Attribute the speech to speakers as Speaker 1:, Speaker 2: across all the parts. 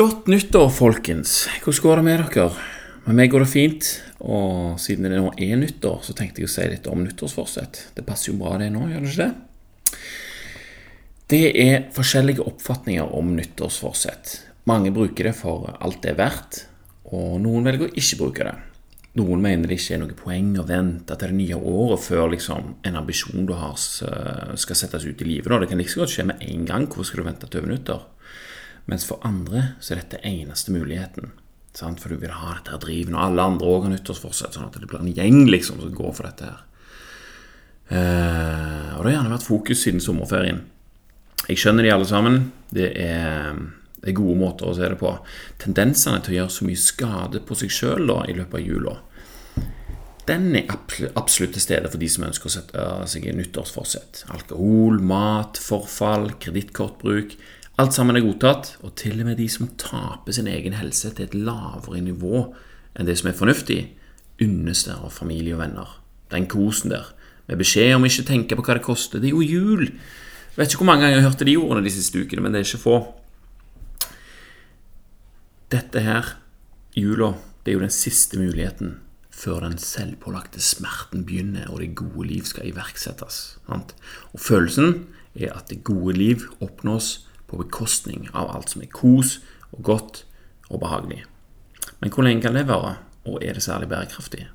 Speaker 1: Godt nyttår, folkens. Hvordan går det med dere? Med meg går det fint, og siden det nå er nyttår, så tenkte jeg å si litt om nyttårsforsett. Det passer jo bra det nå, gjør det ikke det? Det er forskjellige oppfatninger om nyttårsforsett. Mange bruker det for alt det er verdt, og noen velger å ikke bruke det. Noen mener det ikke er noe poeng å vente til det nye året før liksom, en ambisjon du har skal settes ut i livet. Det kan like så godt skje med en gang. Hvorfor skal du vente til over nyttår? Mens for andre så er dette eneste muligheten. Sant? For du vil ha dette her driven, og alle andre òg har nyttårsforsett, sånn at det blir en gjeng liksom som går for dette her. Eh, og det har gjerne vært fokus siden sommerferien. Jeg skjønner de alle sammen. Det er det er gode måter å se det på. Tendensene til å gjøre så mye skade på seg sjøl i løpet av jula, den er absolutt til stede for de som ønsker å sette seg i nyttårsforsett. Alkohol, mat, forfall, kredittkortbruk. Alt sammen er godtatt, og til og med de som taper sin egen helse til et lavere nivå enn det som er fornuftig, unnes det av familie og venner. Den kosen der, med beskjed om ikke å tenke på hva det koster. Det er jo jul! Jeg vet ikke hvor mange ganger jeg hørte de ordene de siste ukene, men det er ikke få. Dette her, jula, det er jo den siste muligheten før den selvpålagte smerten begynner og det gode liv skal iverksettes. Sant? Og følelsen er at det gode liv oppnås på bekostning av alt som er kos og godt og behagelig. Men hvor lenge kan det vare, og er det særlig bærekraftig?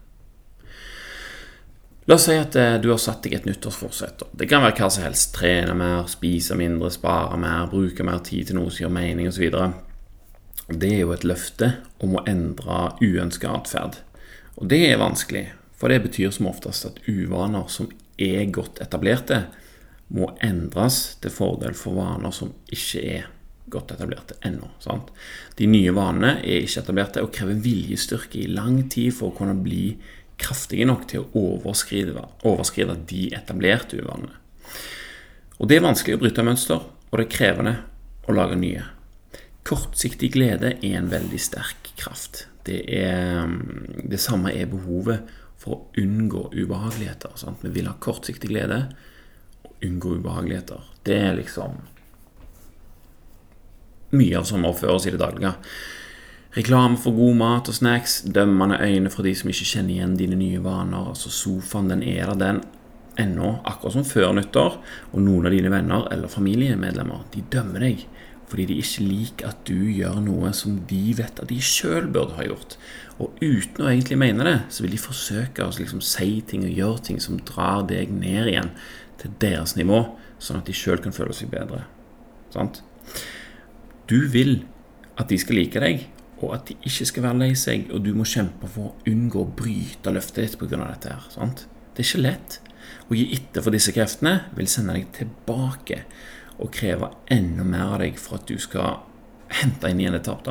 Speaker 1: La oss si at eh, du har satt deg et nyttårsforsett. Det kan være hva som helst. Trene mer, spise mindre, spare mer, bruke mer tid til noe som gir mening osv det er jo et løfte om å endre uønska atferd. Og det er vanskelig, for det betyr som oftest at uvaner som er godt etablerte, må endres til fordel for vaner som ikke er godt etablerte ennå. De nye vanene er ikke etablerte og krever viljestyrke i lang tid for å kunne bli kraftige nok til å overskride, overskride de etablerte uvanene. Og Det er vanskelig å bryte mønster, og det er krevende å lage nye. Kortsiktig glede er en veldig sterk kraft. Det, er, mm, det samme er behovet for å unngå ubehageligheter. Sant? Vi vil ha kortsiktig glede unngå ubehageligheter. Det er liksom mye av som oppføres i det daglige. Reklame for god mat og snacks, dømmende øyne fra de som ikke kjenner igjen dine nye vaner. Altså Sofaen, den er der, den ennå, akkurat som før nyttår. Og noen av dine venner eller familiemedlemmer, de dømmer deg fordi de ikke liker at du gjør noe som de vet at de sjøl burde ha gjort. Og uten å egentlig mene det, så vil de forsøke å liksom si ting og gjøre ting som drar deg ned igjen til deres nivå, sånn at de sjøl kan føle seg bedre. Sant? Du vil at de skal like deg, og at de ikke skal være lei seg, og du må kjempe for å unngå å bryte løftet ditt pga. dette. her, sant? Det er ikke lett. Å gi etter for disse kreftene vil sende deg tilbake og kreve enda mer av deg for at du skal hente inn igjen det tap.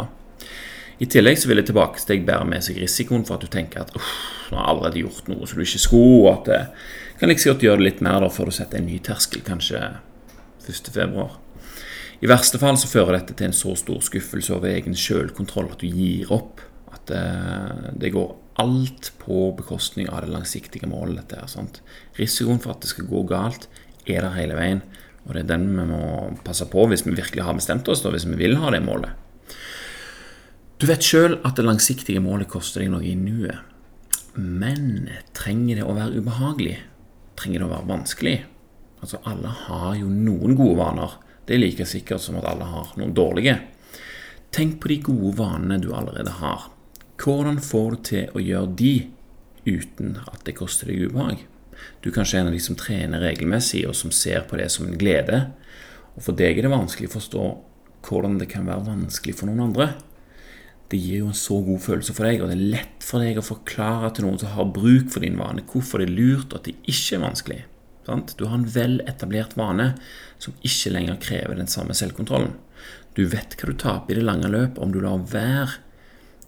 Speaker 1: I tillegg så vil et tilbakesteg bære med seg risikoen for at du tenker at uff, nå har jeg allerede gjort noe som du ikke skulle, og at det kan like godt gjøre det litt mer da før du setter en ny terskel, kanskje 1.2. I verste fall så fører dette til en så stor skuffelse over egen sjølkontroll at du gir opp. At eh, det, går alt på bekostning av det langsiktige målet. dette her, sant? Risikoen for at det skal gå galt, er der hele veien. Og det er den vi må passe på hvis vi virkelig har bestemt oss, da, hvis vi vil ha det målet. Du vet sjøl at det langsiktige målet koster deg noe i nuet. Men trenger det å være ubehagelig? Trenger det å være vanskelig? Altså, alle har jo noen gode vaner. Det er like sikkert som at alle har noen dårlige. Tenk på de gode vanene du allerede har. Hvordan får du til å gjøre de uten at det koster deg ubehag? Du er kanskje en av de som trener regelmessig, og som ser på det som en glede. Og for deg er det vanskelig å forstå hvordan det kan være vanskelig for noen andre. Det gir jo en så god følelse for deg, og det er lett for deg å forklare til noen som har bruk for din vane, hvorfor det er lurt og at det ikke er vanskelig. Sant? Du har en vel etablert vane som ikke lenger krever den samme selvkontrollen. Du vet hva du taper i det lange løp om du lar være,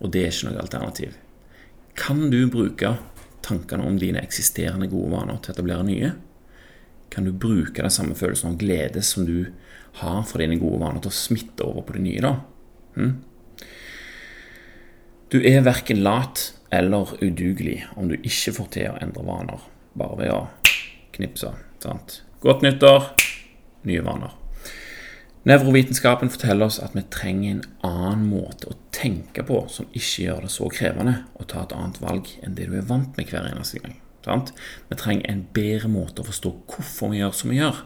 Speaker 1: og det er ikke noe alternativ. Kan du bruke tankene om dine eksisterende gode vaner til å etablere nye? Kan du bruke den samme følelsen av glede som du har for dine gode vaner, til å smitte over på det nye, da? Hm? Du er verken lat eller udugelig om du ikke får til å endre vaner bare ved å knipse. Sant? Godt nyttår, nye vaner. Nevrovitenskapen forteller oss at vi trenger en annen måte å tenke på som ikke gjør det så krevende å ta et annet valg enn det du er vant med hver eneste gang. Sant? Vi trenger en bedre måte å forstå hvorfor vi gjør som vi gjør.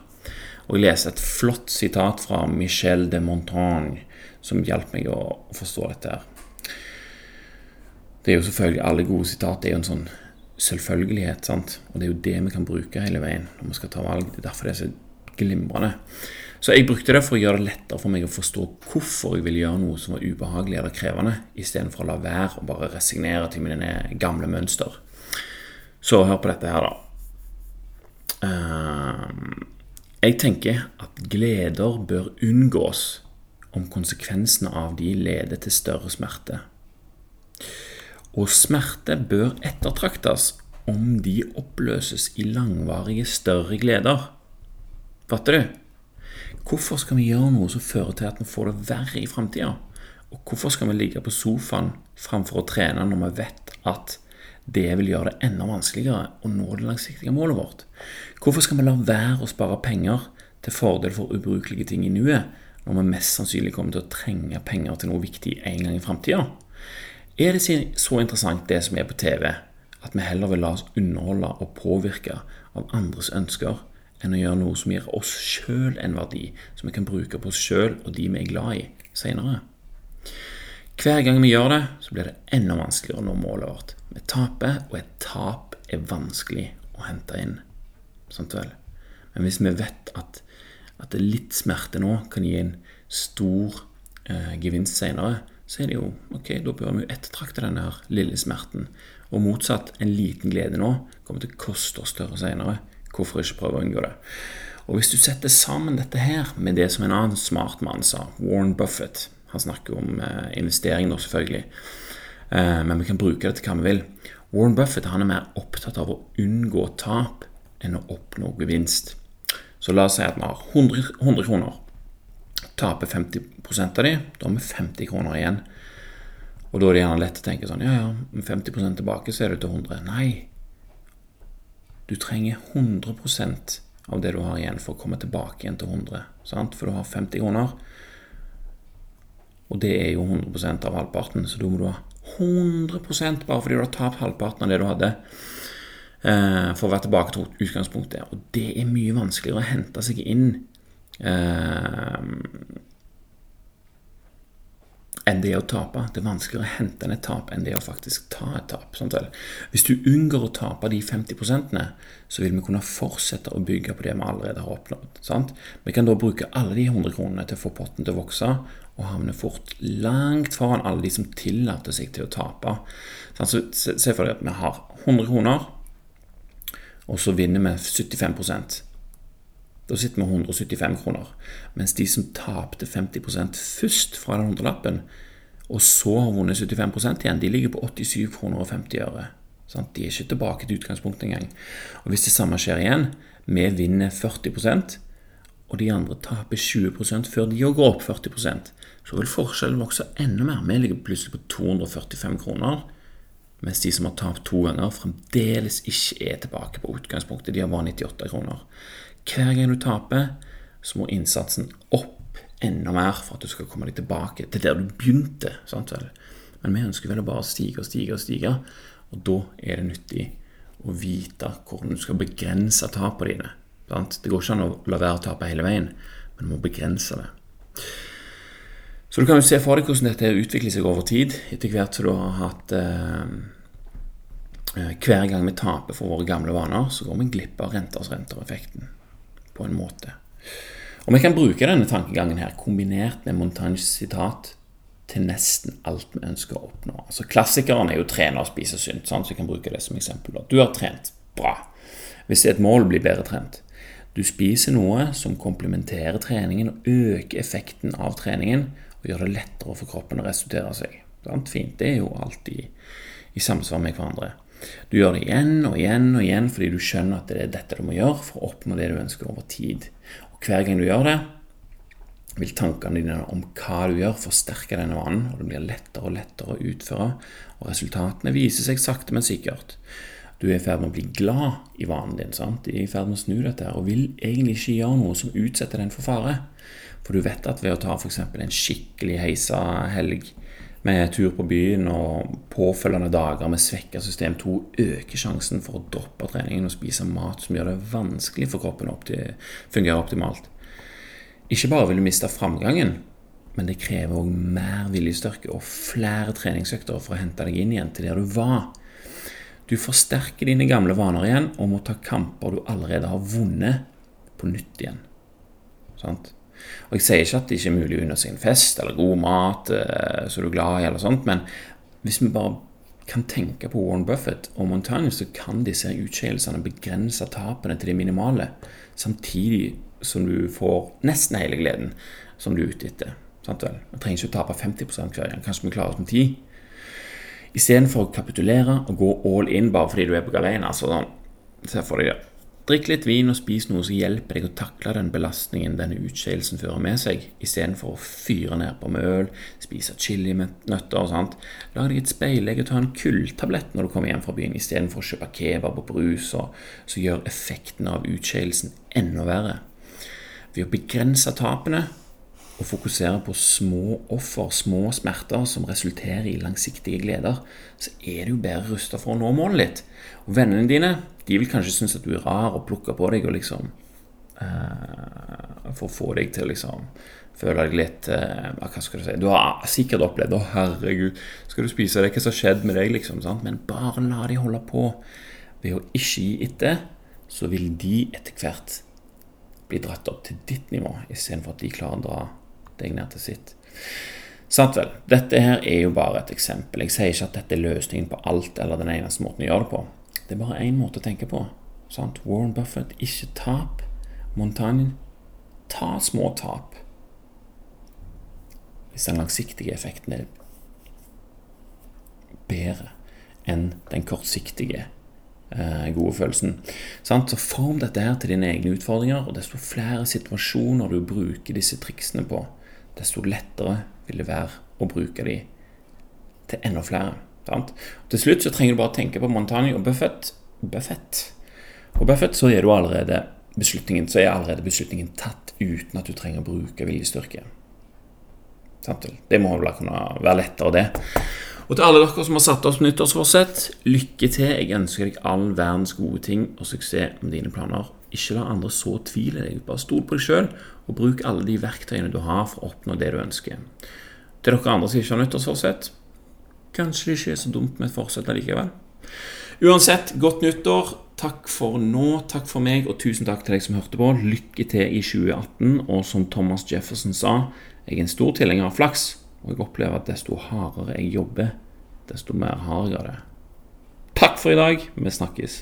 Speaker 1: Og Jeg leser et flott sitat fra Michel de Montagne som hjalp meg å, forstå dette. her. Det er jo selvfølgelig Alle gode sitat er jo en sånn selvfølgelighet. sant? Og det er jo det vi kan bruke hele veien når vi skal ta valg. Det er derfor det er så glimrende. Så jeg brukte det for å gjøre det lettere for meg å forstå hvorfor jeg ville gjøre noe som var ubehagelig eller krevende, istedenfor å la være og bare resignere til mine gamle mønster. Så hør på dette her, da. Ehm, jeg tenker at gleder bør unngås om konsekvensene av de leder til større smerte. Og smerte bør ettertraktes om de oppløses i langvarige, større gleder. Fatter du? Hvorfor skal vi gjøre noe som fører til at vi får det verre i framtida? Og hvorfor skal vi ligge på sofaen framfor å trene når vi vet at det vil gjøre det enda vanskeligere å nå det langsiktige målet vårt? Hvorfor skal vi la være å spare penger til fordel for ubrukelige ting i nuet, når vi mest sannsynlig kommer til å trenge penger til noe viktig en gang i framtida? Er det så interessant det som er på TV, at vi heller vil la oss underholde og påvirke av andres ønsker enn å gjøre noe som gir oss sjøl en verdi, som vi kan bruke på oss sjøl og de vi er glad i, seinere. Hver gang vi gjør det, så blir det enda vanskeligere å nå målet vårt. Vi taper, og et tap er vanskelig å hente inn. Sant vel? Men hvis vi vet at, at litt smerte nå kan gi en stor eh, gevinst seinere, så er det jo ok, da bør vi jo ettertrakte denne her lille smerten. Og motsatt, en liten glede nå kommer til å koste oss større seinere. Hvorfor ikke prøve å unngå det? Og Hvis du setter sammen dette her med det som en annen smart mann sa, Warren Buffett Han snakker om eh, investering nå, selvfølgelig, eh, men vi kan bruke det til hva vi vil. Warren Buffett han er mer opptatt av å unngå tap enn å oppnå gevinst. Så la oss si at vi har 100, 100 kroner. Taper 50 av de, da har vi 50 kroner igjen. Og da er det gjerne lett å tenke sånn Ja, ja, med 50 tilbake så er det til 100. Nei, du trenger 100% av det du har igjen for å komme tilbake igjen til 100. Sant? For du har 50 kroner, og det er jo 100% av halvparten. Så da må du ha 100 bare fordi du har tapt halvparten av det du hadde, eh, for å være tilbake til utgangspunktet. Og det er mye vanskeligere å hente seg inn eh, enn det å tape. Det er vanskeligere å hente ned et tap enn det å faktisk ta et tap. Samtidig. Hvis du unngår å tape de 50% så vil vi kunne fortsette å bygge på det vi allerede har oppnådd. Sant? Vi kan da bruke alle de 100 kronene til å få potten til å vokse, og havne fort langt foran alle de som tillater seg til å tape. Så Se for deg at vi har 100 kroner, og så vinner vi 75 da sitter vi med 175 kroner. Mens de som tapte 50% først fra den hundrelappen, og så har vunnet 75% igjen, de ligger på 87 kroner og 50 øre. De er ikke tilbake til utgangspunktet engang. Og Hvis det samme skjer igjen, vi vinner 40% og de andre taper 20% før de går opp 40% så vil forskjellen vokse enda mer. Vi ligger plutselig på 245 kroner, mens de som har tapt to ganger, fremdeles ikke er tilbake på utgangspunktet. De har bare 98 kroner. Hver gang du taper, så må innsatsen opp enda mer for at du skal komme deg tilbake til der du begynte. Sant vel? Men vi ønsker vel å bare stige og stige og stige, og da er det nyttig å vite hvordan du skal begrense tapene dine. Sant? Det går ikke an å la være å tape hele veien, men du må begrense det. Så du kan jo se for deg hvordan dette utvikler seg over tid, etter hvert som du har hatt eh, eh, Hver gang vi taper for våre gamle vaner, så går vi glipp av renters renter-effekten på en måte. Og Vi kan bruke denne tankegangen her kombinert med Montagnes sitat til nesten alt vi ønsker å oppnå. Altså Klassikeren er jo 'trene og spise sunt', sånn, så vi kan bruke det som eksempel. Du har trent bra. Hvis det er et mål, blir bedre trent. Du spiser noe som komplementerer treningen og øker effekten av treningen, og gjør det lettere for kroppen å restituere seg. Fint. Det er jo alltid i samsvar med hverandre. Du gjør det igjen og igjen og igjen fordi du skjønner at det er dette du må gjøre for å oppnå det du ønsker over tid. Og Hver gang du gjør det, vil tankene dine om hva du gjør, forsterke denne vanen, og det blir lettere og lettere å utføre, og resultatene viser seg sakte, men sikkert. Du er i ferd med å bli glad i vanen din. sant? Du er i ferd med å snu dette og vil egentlig ikke gjøre noe som utsetter den for fare. For du vet at ved å ta f.eks. en skikkelig heisa helg med tur på byen og påfølgende dager med svekka system 2 øker sjansen for å droppe treningen og spise mat som gjør det vanskelig for kroppen å fungere optimalt. Ikke bare vil du miste framgangen, men det krever òg mer viljestyrke og flere treningsøkter for å hente deg inn igjen til der du var. Du forsterker dine gamle vaner igjen og må ta kamper du allerede har vunnet, på nytt igjen. Sant? Og Jeg sier ikke at det ikke er mulig å unne seg en fest eller god mat eh, som du er glad i, eller sånt, men hvis vi bare kan tenke på Warren Buffett og Montagne, så kan disse utskeielsene begrense tapene til det minimale, samtidig som du får nesten hele gleden som du er ute etter. Sant vel? Vi trenger ikke å tape 50 hver gang. Kanskje vi klarer oss med 10 Istedenfor å kapitulere og gå all in bare fordi du er på galeien. Altså, sånn, se for deg det. Drikk litt vin og spis noe som hjelper deg å takle den belastningen denne utskeielsen fører med seg, istedenfor å fyre ned på møl, spise chilinøtter og sånt. Lag deg et speilegg og ta en kulltablett når du kommer hjem fra byen, istedenfor å kjøpe kebab og brus, og så gjør effekten av utskeielsen enda verre. Ved å begrense tapene og fokusere på små offer, små smerter som resulterer i langsiktige gleder, så er du bedre rusta for å nå målet ditt. Og Vennene dine de vil kanskje synes at du er rar og plukke på deg og liksom uh, For å få deg til å liksom føle deg litt uh, Hva skal du si Du har sikkert opplevd 'Å, herregud, skal du spise det? Hva som har skjedd med deg?' liksom, sant? Men bare la de holde på. Ved å ikke gi etter, så vil de etter hvert bli dratt opp til ditt nivå, istedenfor at de klarer å dra deg ned til sitt. Sant vel. Dette her er jo bare et eksempel. Jeg sier ikke at dette er løsningen på alt eller den eneste måten å gjøre det på. Det er bare én måte å tenke på. Sant? Warren Buffett, ikke tap. Montagne, ta små tap. Hvis den langsiktige effekten er bedre enn den kortsiktige eh, gode følelsen. Sant? Så form dette her til dine egne utfordringer, og desto flere situasjoner du bruker disse triksene på, desto lettere vil det være å bruke de til enda flere. Sant? til slutt så trenger du bare tenke på Montagne og Buffett. Buffett. Og Buffett så er, allerede beslutningen, så er allerede beslutningen tatt uten at du trenger å bruke viljestyrke. Det må vel kunne være lettere, det. Og til alle dere som har satt oss nyttårsforsett, lykke til. Jeg ønsker deg all verdens gode ting og suksess med dine planer. Ikke la andre så tvil i deg. Bare stol på deg sjøl, og bruk alle de verktøyene du har for å oppnå det du ønsker. Til dere andre som ikke har nyttårsforsett, kanskje det ikke er så dumt med et forsett likevel. Uansett, godt nyttår. Takk for nå, takk for meg, og tusen takk til deg som hørte på. Lykke til i 2018. Og som Thomas Jefferson sa, jeg er en stor tilhenger av flaks, og jeg opplever at desto hardere jeg jobber, desto mer har jeg av det. Takk for i dag. Vi snakkes.